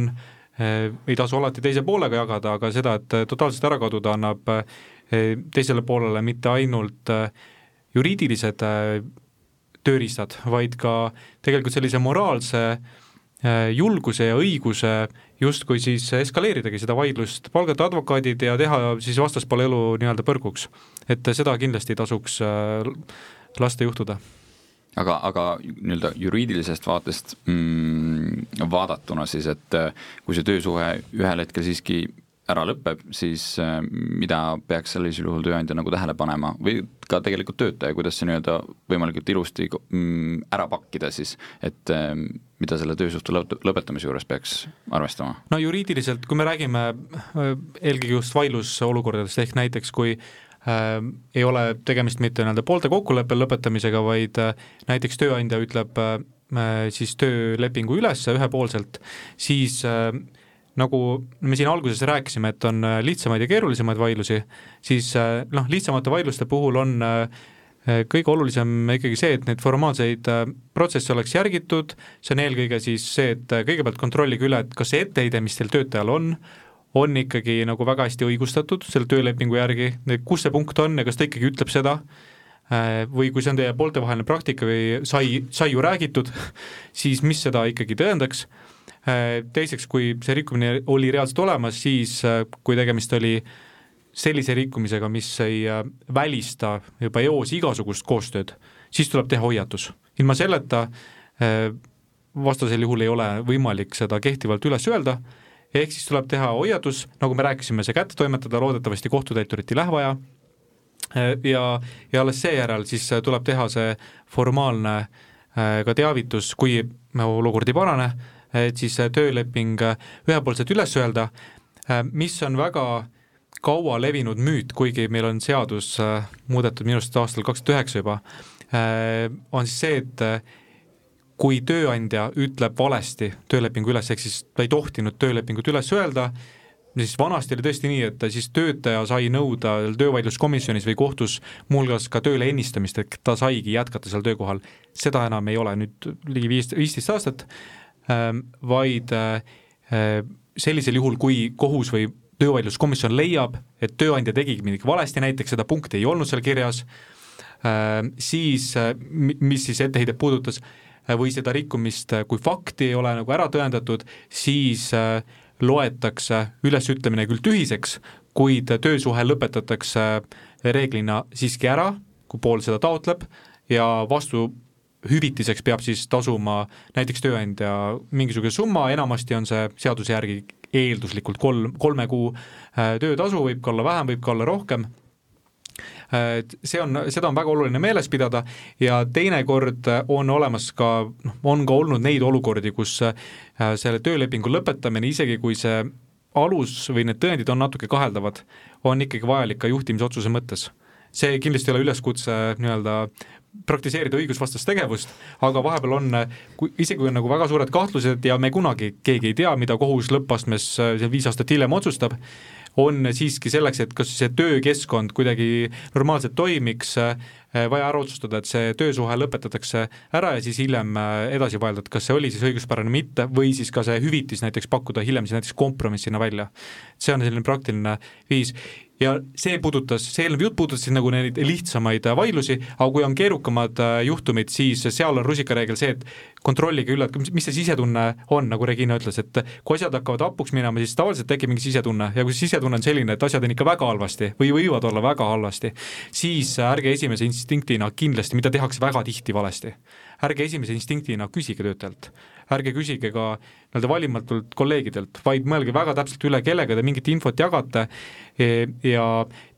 ei tasu alati teise poolega jagada, aga seda, et totaalselt ära kaduda, annab teisele poolele mitte ainult juriidilised tööriistad, vaid ka tegelikult sellise moraalse julguse ja õiguse justkui siis eskaleeridagi seda vaidlust, palgata advokaadid ja teha siis vastaspoole elu nii-öelda põrguks. et seda kindlasti tasuks äh, lasta juhtuda aga, aga nii-öelda juriidilisest vaatest mm, vaadatuna siis, et äh, kui see töösuhe ühel hetkel siiski ära lõpeb, siis äh, mida peaks sellisel juhul tööandja nagu tähele panema või ka tegelikult töötaja, kuidas see nii-öelda võimalikult ilusti mm, ära pakkida siis, et äh, mida selle töösuhte lõpetamise juures peaks arvestama? no juriidiliselt, kui me räägime äh, eelkõige just vaidlusolukordadest, ehk näiteks kui äh, ei ole tegemist mitte nii-öelda poolte kokkuleppel lõpetamisega, vaid äh, näiteks tööandja ütleb äh, siis töölepingu üles ühepoolselt, siis äh, nagu me siin alguses rääkisime, et on äh, lihtsamaid ja keerulisemaid vaidlusi, siis äh, noh, lihtsamate vaidluste puhul on äh, kõige olulisem ikkagi see, et neid formaalseid protsesse oleks järgitud, see on eelkõige siis see, et kõigepealt kontrollige üle, et kas see etteheide, mis teil töötajal on, on ikkagi nagu väga hästi õigustatud selle töölepingu järgi, kus see punkt on ja kas ta ikkagi ütleb seda, või kui see on teie pooltevaheline praktika või sai, sai ju räägitud, siis mis seda ikkagi tõendaks teiseks, kui see rikkumine oli reaalselt olemas, siis äh, kui tegemist oli sellise rikkumisega, mis ei äh, välista juba eos igasugust koostööd, siis tuleb teha hoiatus. ilma selleta vastasel juhul ei ole võimalik seda kehtivalt üles öelda, ehk siis tuleb teha hoiatus, nagu me rääkisime, see kätte toimetada, loodetavasti kohtutäiturit ei lähe vaja, ja, ja alles seejärel siis tuleb teha see formaalne ka teavitus, kui olukord ei parane, et siis äh, tööleping äh, ühepoolselt üles öelda, mis on väga kaua levinud müüt, kuigi meil on seadus muudetud minu arust aastal kaks tuhat üheksa juba, on siis see, et kui tööandja ütleb valesti töölepingu üles, ehk siis ta ei tohtinud töölepingut üles öelda, siis vanasti oli tõesti nii, et siis töötaja sai nõuda töövaidluskomisjonis või kohtus muuhulgas ka tööle ennistamist, et ta saigi jätkata seal töökohal. seda enam ei ole nüüd ligi viis, viisteist aastat vaid sellisel juhul, kui kohus või töövaidluskomisjon leiab, et tööandja tegigi midagi valesti, näiteks seda punkti ei olnud seal kirjas, siis mis siis etteheidet puudutas, või seda rikkumist kui fakti ei ole nagu ära tõendatud, siis loetakse ülesütlemine küll tühiseks, kuid töösuhe lõpetatakse reeglina siiski ära, kui pool seda taotleb ja vastu hüvitiseks peab siis tasuma näiteks tööandja mingisuguse summa, enamasti on see seaduse järgi eelduslikult kolm, kolme kuu äh, töötasu, võib ka olla vähem, võib ka olla rohkem. See on, seda on väga oluline meeles pidada ja teinekord on olemas ka, noh, on ka olnud neid olukordi, kus äh, selle töölepingu lõpetamine, isegi kui see alus või need tõendid on natuke kaheldavad, on ikkagi vajalik ka juhtimisotsuse mõttes see kindlasti ei ole üleskutse nii-öelda praktiseerida õigusvastast tegevust, aga vahepeal on, kui isegi kui on nagu väga suured kahtlused ja me kunagi, keegi ei tea, mida kohus lõppastmes viis aastat hiljem otsustab, on siiski selleks, et kas see töökeskkond kuidagi normaalselt toimiks, vaja ära otsustada, et see töösuhe lõpetatakse ära ja siis hiljem edasi vaielda, et kas see oli siis õiguspärane või mitte, või siis ka see hüvitis näiteks pakkuda hiljem siis näiteks kompromissina välja. see on selline praktiline viis ja see puudutas, see eelnev jutt puudutas siis nagu neid lihtsamaid äh, vaidlusi, aga kui on keerukamad äh, juhtumid, siis seal on rusikareegel see, et kontrollige üle, et mis see sisetunne on, nagu Regina ütles, et kui asjad hakkavad hapuks minema, siis tavaliselt tekib mingi sisetunne ja kui sisetunne on selline, et asjad on ikka väga halvasti või võivad olla väga halvasti, siis ärge esimese instinktina kindlasti, mida tehakse väga tihti valesti, ärge esimese instinktina küsige töötajalt ärge küsige ka nii-öelda valimatult kolleegidelt, vaid mõelge väga täpselt üle, kellega te mingit infot jagate e, ja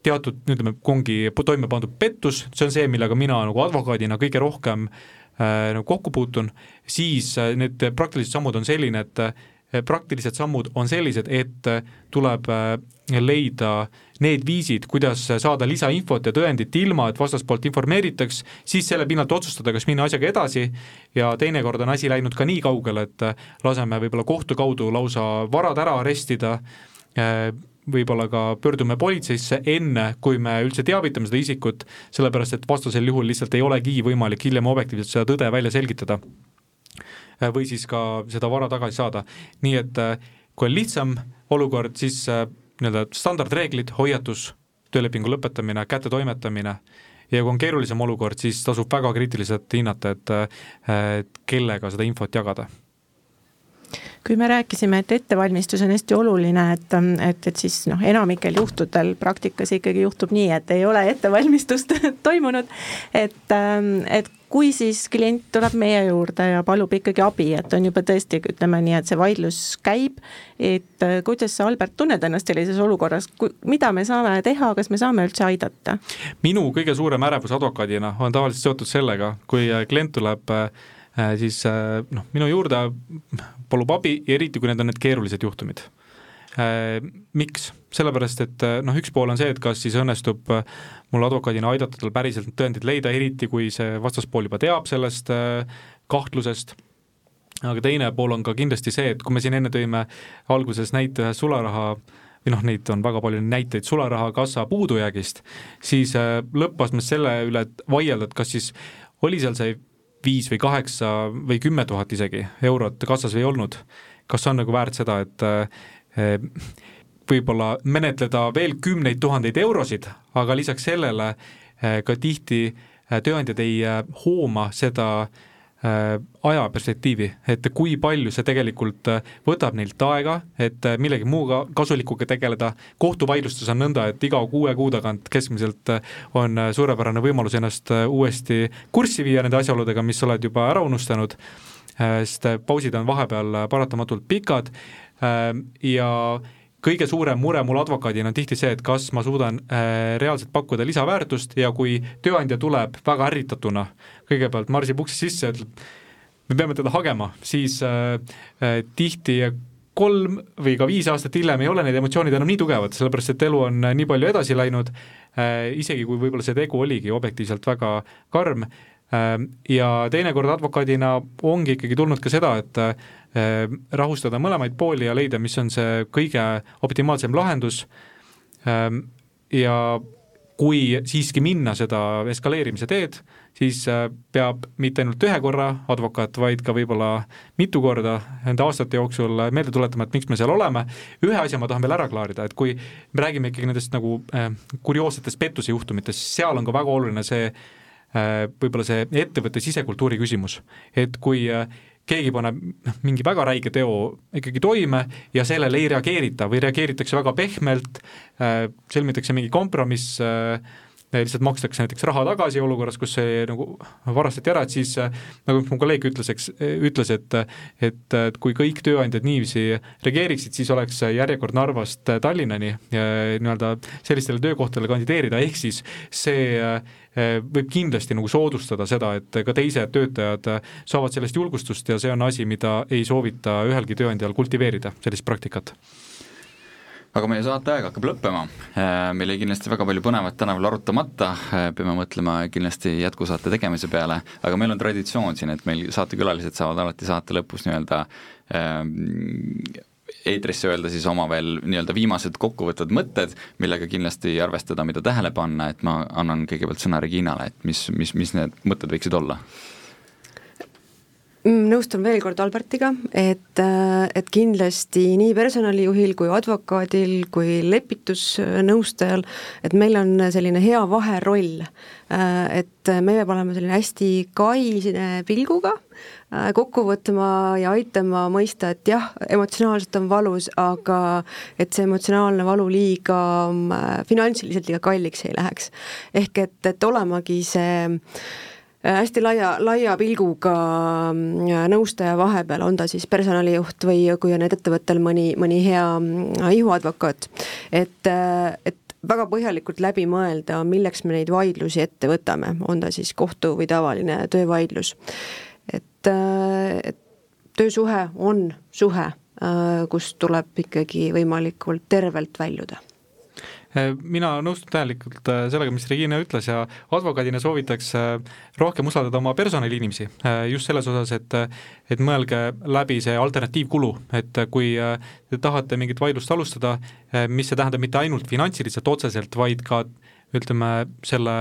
teatud, ütleme, ongi toime pandud pettus, see on see, millega mina nagu advokaadina kõige rohkem äh, nagu kokku puutun, siis äh, need praktilised sammud on selline, et praktilised sammud on sellised, et tuleb leida need viisid, kuidas saada lisainfot ja tõendit ilma, et vastaspoolt informeeritaks, siis selle pinnalt otsustada, kas minna asjaga edasi ja teinekord on asi läinud ka nii kaugele, et laseme võib-olla kohtu kaudu lausa varad ära arestida, võib-olla ka pöördume politseisse enne, kui me üldse teavitame seda isikut, sellepärast et vastasel juhul lihtsalt ei olegi võimalik hiljem objektiivselt seda tõde välja selgitada. Või siis ka seda vara tagasi saada, nii et kui on lihtsam olukord, siis nii-öelda standardreeglid, hoiatus, töölepingu lõpetamine, kättetoimetamine ja kui on keerulisem olukord, siis tasub väga kriitiliselt hinnata, et kellega seda infot jagada kui me rääkisime, et ettevalmistus on hästi oluline, et, et, et siis noh, enamikel juhtudel praktikas ikkagi juhtub nii, et ei ole ettevalmistust toimunud. et, et kui siis klient tuleb meie juurde ja palub ikkagi abi, et on juba tõesti, ütleme nii, et see vaidlus käib, et kuidas sa, Albert, tunned ennast sellises olukorras, mida me saame teha, kas me saame üldse aidata? minu kõige suurem ärevus advokaadina on tavaliselt seotud sellega, kui klient tuleb äh, siis äh, noh, minu juurde palub abi ja eriti, kui need on need keerulised juhtumid. Äh, miks? sellepärast, et äh, noh, üks pool on see, et kas siis õnnestub äh, mul advokaadina aidata tal päriselt need tõendid leida, eriti kui see vastaspool juba teab sellest kahtlusest, aga teine pool on ka kindlasti see, et kui me siin enne tõime alguses näite ühe sularaha või noh, neid on väga palju näiteid sularahakassa puudujäägist, siis lõppastmes selle üle, vaielda, et kas siis oli seal see viis või kaheksa või kümme tuhat isegi eurot kassas ei olnud, kas on nagu väärt seda, et võib-olla menetleda veel kümneid tuhandeid eurosid, aga lisaks sellele eh, ka tihti eh, tööandjad ei hooma seda ajaperspektiivi, et kui palju see tegelikult võtab neilt aega, et millegi muuga kasulikuga tegeleda, kohtuvaidlustes on nõnda, et iga kuue kuu tagant keskmiselt on suurepärane võimalus ennast uuesti kurssi viia nende asjaoludega, mis sa oled juba ära unustanud, sest pausid on vahepeal paratamatult pikad ja kõige suurem mure mul advokaadina on tihti see, et kas ma suudan äh, reaalselt pakkuda lisaväärtust ja kui tööandja tuleb väga ärritatuna, kõigepealt marsib uksest sisse ütleb, me peame teda hagema, siis äh, tihti kolm või ka viis aastat hiljem ei ole need emotsioonid enam nii tugevad, sellepärast et elu on nii palju edasi läinud. Äh,, isegi kui võib-olla see tegu oligi objektiivselt väga karm äh,, ja teinekord advokaadina ongi ikkagi tulnud ka seda, et Ehm, rahustada mõlemaid pooli ja leida, mis on see kõige optimaalsem lahendus. Ehm, ja kui siiski minna seda eskaleerimise teed, siis äh, peab mitte ainult ühe korra advokaat, vaid ka võib-olla mitu korda nende aastate jooksul meelde tuletama, et miks me seal oleme. ühe asja ma tahan veel ära klaarida, et kui me räägime ikkagi nendest nagu kurioossetest pettusejuhtumitest, seal on ka väga oluline see äh, võib-olla see ettevõtte sisekultuuri küsimus, et kui äh, keegi paneb noh, mingi väga räige teo ikkagi toime ja sellele ei reageerita või reageeritakse väga pehmelt äh,, sõlmitakse mingi kompromiss äh,, lihtsalt makstakse näiteks raha tagasi olukorras, kus see nagu varastati ära, et siis nagu mu kolleeg ütles, eks, ütles, et et, et kui kõik tööandjad niiviisi reageeriksid, siis oleks järjekord Narvast Tallinnani nii-öelda sellistele töökohtadele kandideerida, ehk siis see võib kindlasti nagu soodustada seda, et ka teised töötajad saavad sellest julgustust ja see on asi, mida ei soovita ühelgi tööandjal kultiveerida, sellist praktikat aga meie saateaeg hakkab lõppema, äh, meil jäi kindlasti väga palju põnevat täna veel arutamata, äh, peame mõtlema kindlasti jätkusaate tegemise peale, aga meil on traditsioon siin, et meil saatekülalised saavad alati saate lõpus nii-öelda ähm, eetrisse öelda siis oma veel nii-öelda viimased kokkuvõtvad mõtted, millega kindlasti arvestada, mida tähele panna, et ma annan kõigepealt sõna Reginale, et mis, mis, mis need mõtted võiksid olla nõustun veel kord Albertiga, et, äh, et kindlasti nii personalijuhil kui advokaadil kui lepitusnõustajal, et meil on selline hea vaheroll. Äh, et me peame olema selline hästi kaisine pilguga, äh, kokku võtma ja aitama mõista, et jah, emotsionaalselt on valus, aga et see emotsionaalne valu liiga finantsiliselt liiga kalliks ei läheks. ehk et, et olemagi see hästi laia, laia pilguga mm, nõustaja vahepeal, on ta siis personalijuht või kui on ettevõttel mõni, mõni hea mm, ihuadvokaat, et, äh, et väga põhjalikult läbi mõelda, milleks me neid vaidlusi ette võtame, on ta siis kohtu või tavaline töövaidlus. et, äh, et töösuhe on suhe, kust tuleb ikkagi võimalikult tervelt väljuda Äh, mina nõustun täielikult äh, sellega, mis Regina ütles ja advokaadina soovitaks äh, rohkem usaldada oma personaliinimesi just selles osas, et et mõelge läbi see alternatiivkulu, et kui te tahate mingit vaidlust alustada, mis see tähendab mitte ainult finantsiliselt otseselt, vaid ka ütleme, selle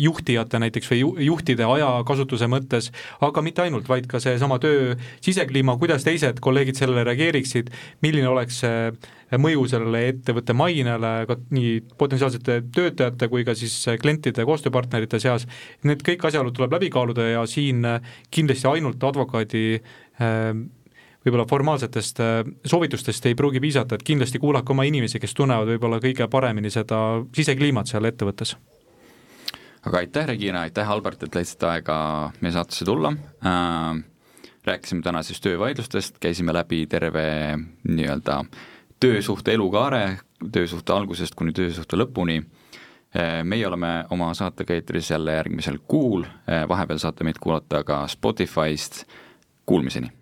juhtijate näiteks või juhtide ajakasutuse mõttes, aga mitte ainult, vaid ka seesama töö sisekliima, kuidas teised kolleegid sellele reageeriksid, milline oleks see mõju sellele ettevõtte mainele ka nii potentsiaalsete töötajate kui ka siis klientide, koostööpartnerite seas, need kõik asjaolud tuleb läbi kaaluda ja siin kindlasti ainult advokaadi äh, võib-olla formaalsetest äh, soovitustest ei pruugi piisata, et kindlasti kuulake oma inimesi, kes tunnevad võib-olla kõige paremini seda sisekliimat seal ettevõttes. aga aitäh, Regina, aitäh, Albert, et leidsite aega meie saatesse tulla äh,, rääkisime täna siis töövaidlustest, käisime läbi terve nii-öelda töösuhte elukaare, töösuhte algusest kuni töösuhte lõpuni äh, meie oleme oma saatega eetris jälle järgmisel kuul, äh, vahepeal saate meid kuulata ka Spotify'st, kuulmiseni!